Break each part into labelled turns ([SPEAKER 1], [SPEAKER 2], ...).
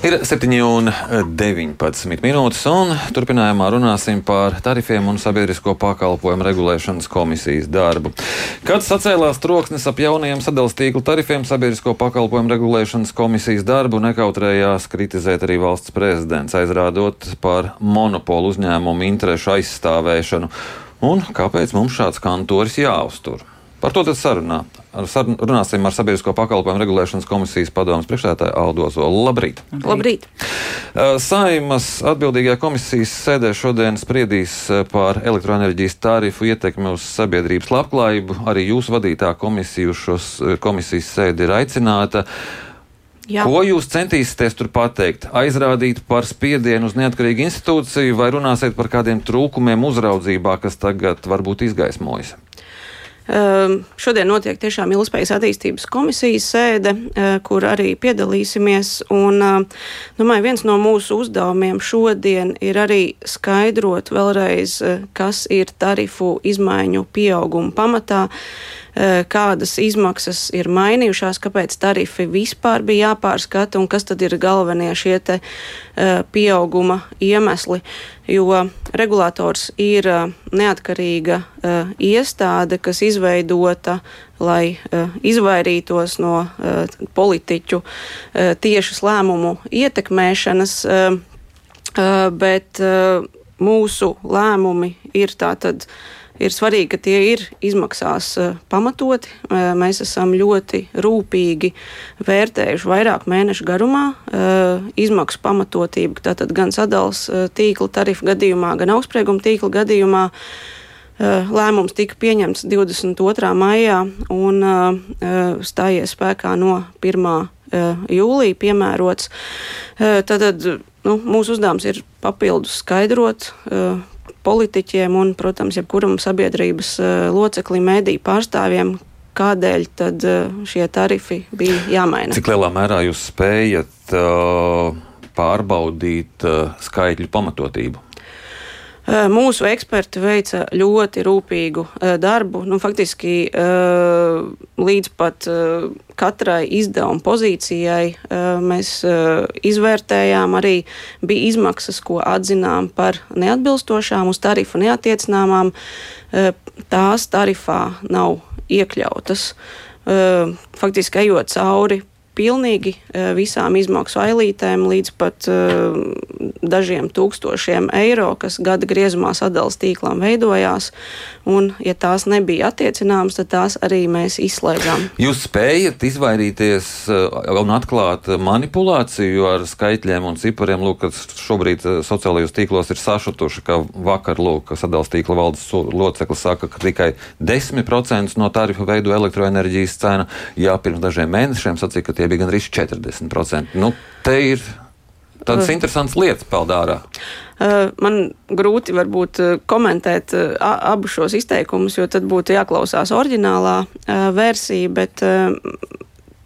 [SPEAKER 1] Ir 7,19 minūtes, un turpinājumā runāsim par tarifiem un sabiedrisko pakalpojumu regulēšanas komisijas darbu. Kad sacēlās troksnis ap jaunajiem sadalījuma tīklu tarifiem, sabiedrisko pakalpojumu regulēšanas komisijas darbu nekautrējās kritizēt arī valsts prezidents, aizrādot par monopolu uzņēmumu interešu aizstāvēšanu. Un kāpēc mums šāds kantoris jāuztur? Par to sarunā. Sarun, runāsim ar Sabiedrisko pakalpojumu regulēšanas komisijas padomus priekšstādātāju Aldo Zolu. Labrīt!
[SPEAKER 2] Labrīt!
[SPEAKER 1] Saimas atbildīgajā komisijas sēdē šodien spriedīs par elektroenerģijas tarifu ietekmi uz sabiedrības labklājību. Arī jūsu vadītā komisija uz šos komisijas sēdi ir aicināta. Jā. Ko jūs centīsieties tur pateikt? Aizrādīt par spiedienu uz neatkarīgu institūciju vai runāsiet par kādiem trūkumiem uzraudzībā, kas tagad varbūt izgaismojas?
[SPEAKER 2] Ehm, šodien notiek tiešām ilgspējas attīstības komisijas sēde, eh, kur arī piedalīsimies. Un, eh, domāju, viens no mūsu uzdevumiem šodien ir arī skaidrot vēlreiz, eh, kas ir tarifu izmaiņu pieauguma pamatā kādas izmaksas ir mainījušās, kāpēc tarifi vispār bija jāpārskata un kas tad ir galvenie šie te, pieauguma iemesli. Jo regulators ir neatkarīga iestāde, kas izveidota, lai izvairītos no politiķu tiešas lēmumu ietekmēšanas, bet mūsu lēmumi ir tātad ir svarīgi, ka tie ir izmaksās uh, pamatoti. Uh, mēs esam ļoti rūpīgi vērtējuši vairāk mēnešu garumā uh, izmaksu pamatotību, tātad gan sadals tīkla tarifu gadījumā, gan augstsprieguma tīkla gadījumā. Lēmums tika pieņemts 22. maijā un stājies spēkā no 1. jūlija piemērots. Tad nu, mūsu uzdevums ir papildus skaidrot politiķiem un, protams, jebkuram sabiedrības eh, loceklim, mēdīju pārstāvjiem, kādēļ tad eh, šie tarifi bija jāmaina.
[SPEAKER 1] Cik lielā mērā jūs spējat uh, pārbaudīt skaitļu pamatotību?
[SPEAKER 2] Eh, mūsu eksperti veica ļoti rūpīgu eh, darbu. Nu, faktiski eh, līdz pat katrai izdevuma pozīcijai mēs izvērtējām arī bija izmaksas, ko atzinām par neatbilstošām, uz tarifu neatiecināmām. Tās tarifā nav iekļautas. Faktiski ejot cauri pilnīgi eh, visām izmaksu ailītēm līdz pat uh, dažiem tūkstošiem eiro, kas gada griezumā sadalījuma tīklam veidojās. Un, ja tās nebija attiecināmas, tad tās arī mēs izslēdzām.
[SPEAKER 1] Jūs spējat izvairīties uh, un atklāt manipulāciju ar skaitļiem un cipariem, lūk, kas šobrīd sociālajos tīklos ir sašutuši, ka vakar, lūk, sadalījuma tīkla valdes loceklis saka, ka tikai 10% no tarifa veido elektroenerģijas cena. Jā, pirms dažiem mēnešiem sacīja, ka tie bija gandrīz 40%. Nu, te ir tādas interesantas lietas peldārā.
[SPEAKER 2] Man grūti varbūt komentēt abus šos izteikumus, jo tad būtu jāklausās oriģinālā versija, bet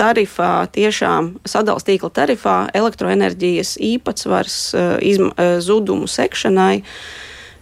[SPEAKER 2] tarifā, tiešām sadalījuma tīkla tarifā elektroenerģijas īpatsvars izma, zudumu sekšanai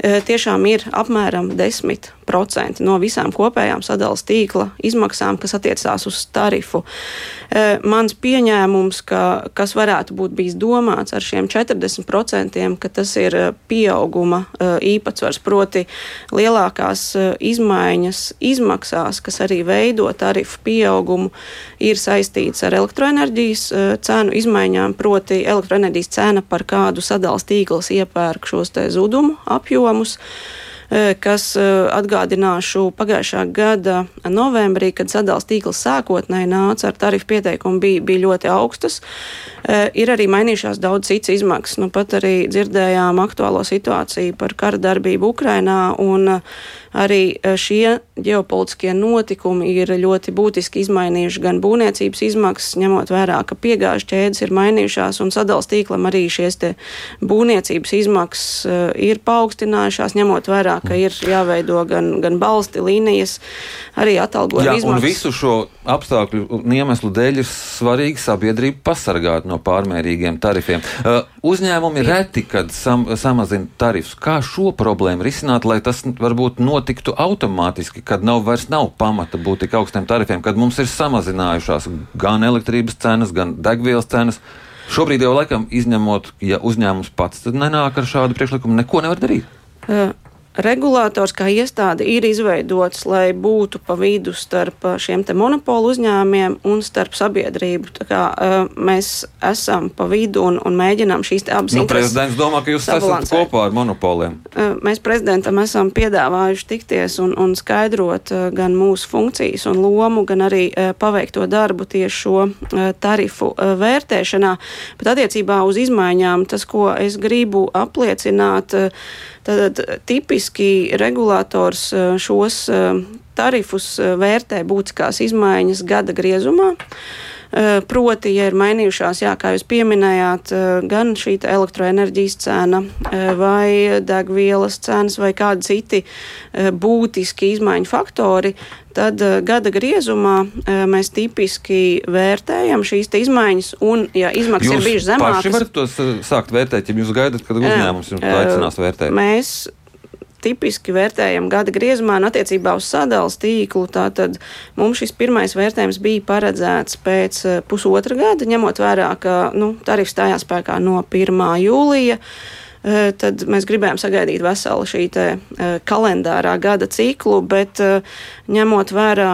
[SPEAKER 2] tiešām ir apmēram 10%. 10% no visām kopējām sadalījuma tīkla izmaksām, kas attiecās uz tarifu. E, mans pieņēmums, ka, kas varētu būt bijis domāts ar šiem 40%, ka tas ir e, pieauguma e, īpatsvars, proti lielākās izmaiņas izmaksās, kas arī veido tarifu pieaugumu, ir saistīts ar elektroenerģijas cenu izmaiņām, proti elektroenerģijas cena, par kādu sadalījuma tīkls iepērk šos zudumu apjomus. Eh, kas eh, atgādināšu pagājušā gada novembrī, kad sadalījuma tīkls sākotnēji nāca ar tarifu pieteikumu, bija, bija ļoti augstas. Eh, ir arī mainījušās daudz citas izmaksas. Nu, pat arī dzirdējām aktuālo situāciju par kara darbību Ukrainā. Un, arī šie ģeopolitiskie notikumi ir ļoti būtiski izmainījuši gan būvniecības izmaksas, ņemot vērā, ka piegāžu ķēdes ir mainījušās un sadalījuma tīklam arī šīs būvniecības izmaksas ir paaugstinājušās, ņemot vērā, ka ir jāveido gan, gan balsti, līnijas, arī atalgojuma izmaksas.
[SPEAKER 1] Un visu šo apstākļu un iemeslu dēļ ir svarīgi sabiedrību pasargāt no pārmērīgiem tarifiem. Uh, uzņēmumi reti, kad sam, samazina tarifus. Kā šo problēmu risināt, lai tas varbūt notiktu automātiski, kad nav vairs nav pamata būt tik augstiem tarifiem, kad mums ir samazinājušās gan elektrības cenas, gan degvielas cenas? Šobrīd jau laikam izņemot, ja uzņēmums pats nenāk ar šādu priekšlikumu, neko nevar darīt.
[SPEAKER 2] Uh, regulators kā iestāde ir izveidots, lai būtu pa vidu starp šiem monopolu uzņēmumiem un starp sabiedrību. Tā kā, uh, mēs esam pa vidu un, un mēģinām šīs abas
[SPEAKER 1] nu, Prezidents domā, ka jūs sabalansēt. esat kopā ar monopoliem.
[SPEAKER 2] Uh, mēs prezidentam esam piedāvājuši tikties un, un skaidrot uh, gan mūsu funkcijas un lomu, gan arī uh, paveikto darbu tieši šo uh, tarifu uh, vērtēšanā. Bet attiecībā uz izmaiņām, tas, ko es gribu apliecināt, uh, Tad tipiski regulators eh, šos eh, tarifus eh, vērtē būtiskās izmaiņas gada griezumā. Proti, ja ir mainījušās, jā, kā jūs pieminējāt, gan šī elektroenerģijas cena, vai degvielas cenas, vai kādi citi būtiski izmaiņu faktori, tad uh, gada griezumā uh, mēs tipiski vērtējam šīs izmaiņas, un, ja izmaksas jūs ir bijušas zemākas,
[SPEAKER 1] tad jūs varat tos uh, sākt vērtēt, ja jūs gaidat, kad uzņēmums jums aicinās vērtēt.
[SPEAKER 2] Mēs tipiski vērtējam gada griezumā un attiecībā uz sadales tīklu. Tātad mums šis pirmais vērtējums bija paredzēts pēc pusotra gada, ņemot vērā, ka nu, tarifs stājās spēkā no 1. jūlija. Eh, tad mēs gribējām sagaidīt veselu šī te, eh, kalendārā gada ciklu, bet eh, ņemot vērā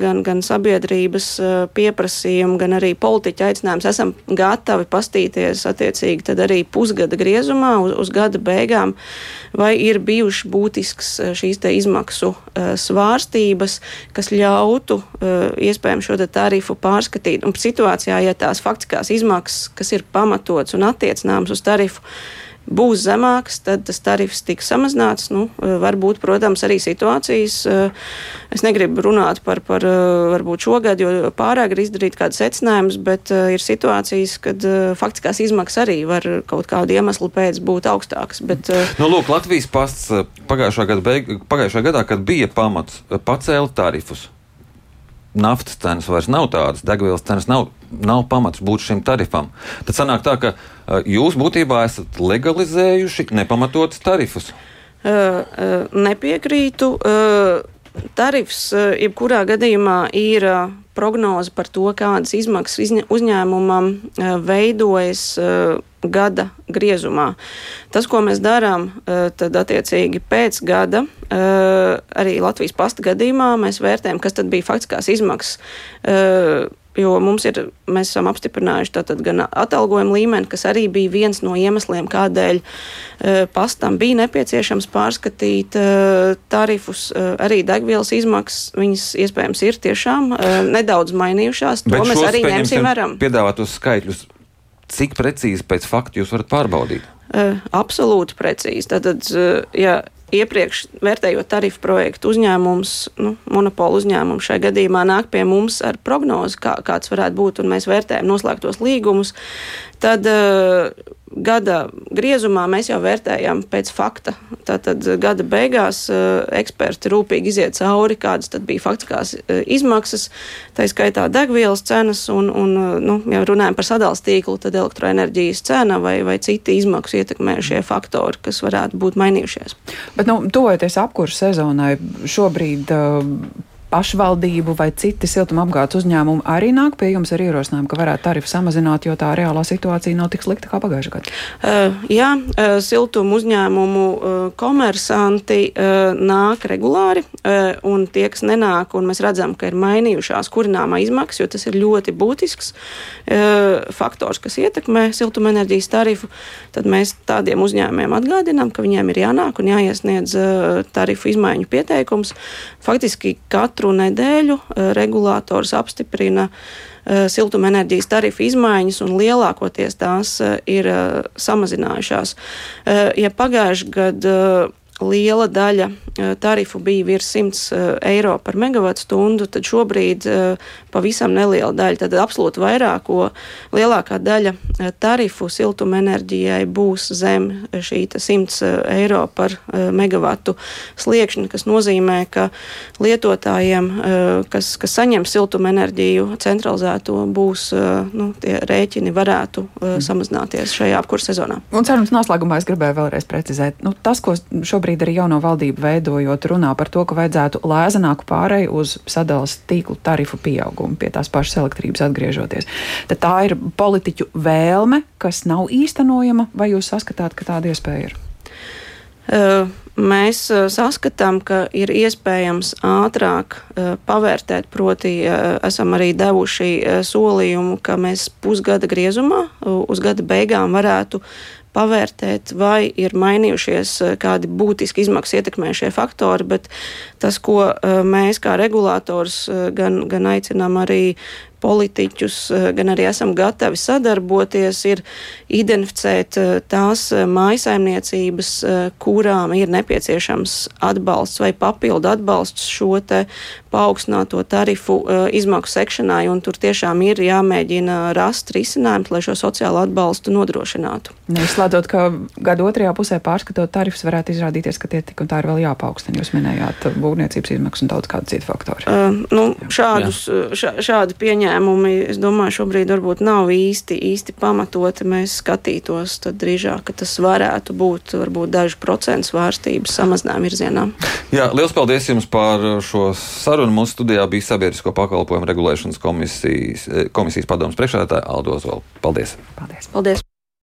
[SPEAKER 2] gan, gan sabiedrības pieprasījumu, gan arī politiķa aicinājums, esam gatavi pastīties attiecīgi tad arī pusgada griezumā uz, uz gada beigām, vai ir bijušas būtisks šīs te izmaksu svārstības, kas ļautu iespējams šo tarifu pārskatīt. Un situācijā, ja tās faktiskās izmaksas, kas ir pamatots un attiecināms uz tarifu, būs zemāks, tad tas tarifs tiks samazināts. Nu, eh, varbūt, protams, arī situācijas. Eh, es negribu runāt par, par eh, varbūt šogad, jo pārāk ir izdarīt kādas secinājumus, bet ir situācijas, kad faktiskās izmaksas arī var kaut kādu iemeslu pēc būt augstākas. Bet,
[SPEAKER 1] nu, lūk, Latvijas pasts pagājušā gada, beig, pagājušā gadā, kad bija pamats, pacēla tarifus naftas cenas vairs nav tādas, degvielas cenas nav, nav pamats būt šim tarifam. Tad sanāk tā, ka uh, jūs būtībā esat legalizējuši nepamatotus tarifus.
[SPEAKER 2] Uh, uh, nepiekrītu. Uh, tarifs uh, jebkurā gadījumā ir uh, prognoze par to, kādas izmaksas uzņēmumam uh, veidojas gada griezumā. Tas, ko mēs darām, tad attiecīgi pēc gada, arī Latvijas pasta gadījumā, mēs vērtējam, kas tad bija faktiskās izmaksas jo mums ir, mēs esam apstiprinājuši tātad gan atalgojuma līmeni, kas arī bija viens no iemesliem, kādēļ uh, pastam bija nepieciešams pārskatīt uh, tarifus, uh, arī degvielas izmaksas, viņas iespējams ir tiešām nedaudz mainījušās, to
[SPEAKER 1] Bet
[SPEAKER 2] mēs arī ņemsim varam.
[SPEAKER 1] Piedāvātos skaitļus, cik precīzi pēc fakta jūs varat pārbaudīt?
[SPEAKER 2] Absolūti precīzi. Tātad, ja iepriekš vērtējot tarifu projektu uzņēmums, nu, monopolu uzņēmums šajā gadījumā nāk pie mums ar prognozi, kā, kāds varētu būt, un mēs vērtējam noslēgtos līgumus, tad uh, gada griezumā mēs jau vērtējam pēc fakta. Tātad gada beigās uh, eksperti rūpīgi iziet cauri, kādas bija faktiskās uh, izmaksas, tā skaitā degvielas cenas, un, un nu, ja runājam par sadalījuma tīklu, tad elektroenerģijas cena vai, vai citi izmaksu ietekmējušie faktori, kas varētu būt mainījušies.
[SPEAKER 3] Bet, nu, tuvojoties apkursu sezonai, šobrīd uh, pašvaldību vai citi siltumapgādes uzņēmumi arī nāk pie jums ar ierosinājumu, ka varētu tarifu samazināt, jo tā reālā situācija nav tik slikta kā pagājušajā gadā?
[SPEAKER 2] Uh, jā, uh, siltumu uzņēmumu uh, komersanti uh, nāk regulāri, uh, un tie, kas nenāk, un mēs redzam, ka ir mainījušās kurināmā izmaksas, jo tas ir ļoti būtisks uh, faktors, kas ietekmē siltumenerģijas tarifu, tad mēs tādiem uzņēmumiem atgādinām, ka viņiem ir jānāk un jāiesniedz uh, tarifu izmaiņu pieteikums. Faktiski katru katru nedēļu eh, regulators apstiprina eh, siltumenerģijas tarifu izmaiņas, un lielākoties tās eh, ir samazinājušās. Ja pagājušajā gadā liela daļa tarifu bija virs 100 eiro par megawatu stundu, tad šobrīd pavisam neliela daļa, tad absolūti vairāko, lielākā daļa tarifu siltumenerģijai būs zem šī 100 eiro par megawatu sliekšņa, kas nozīmē, ka lietotājiem, kas, kas saņem siltumenerģiju centralizēto, būs nu, tie rēķini varētu mm. samazināties šajā apkurss sezonā.
[SPEAKER 3] Un cerams, noslēgumā es gribēju vēlreiz precizēt, nu, tas, ko šobrīd arī jauno valdību veido izveidojot, runā par to, ka vajadzētu lēzanāku pārēju uz sadales tīklu tarifu pieaugumu pie tās pašas elektrības atgriežoties. Tad tā ir politiķu vēlme, kas nav īstenojama, vai jūs saskatāt, ka tāda iespēja ir?
[SPEAKER 2] Uh, mēs saskatām, ka ir iespējams ātrāk pavērtēt, proti, esam arī devuši solījumu, ka mēs pusgada griezumā uz gada beigām varētu pavērtēt, vai ir mainījušies kādi būtiski izmaksu ietekmējušie faktori, bet tas, ko mēs kā regulators gan, gan aicinām arī politiķus, eh, gan arī esam gatavi sadarboties, ir identificēt eh, tās eh, mājasaimniecības, kurām ir nepieciešams atbalsts vai papildu atbalsts šo te paaugstināto tarifu izmaksu sekšanai, un tur tiešām ir jāmēģina rast risinājums, lai šo sociālo atbalstu nodrošinātu.
[SPEAKER 3] Neizslēdzot, ka gada otrajā pusē pārskatot tarifus varētu izrādīties, ka tie tik un tā ir vēl jāpaukstina. Jūs minējāt būvniecības izmaksas un daudz kādu citu faktoru.
[SPEAKER 2] Uh, nu, šādus, šā, šādu pieņēmumu pieņēmumi, es domāju, šobrīd varbūt nav īsti, īsti pamatoti. Mēs skatītos drīzāk, ka tas varētu būt varbūt dažu procentu svārstības samazinājuma virzienā.
[SPEAKER 1] Jā, liels paldies jums par šo sarunu. Mūsu studijā bija sabiedrisko pakalpojumu regulēšanas komisijas, komisijas padomus priekšādātāja Aldo Zola. Paldies!
[SPEAKER 2] Paldies! paldies.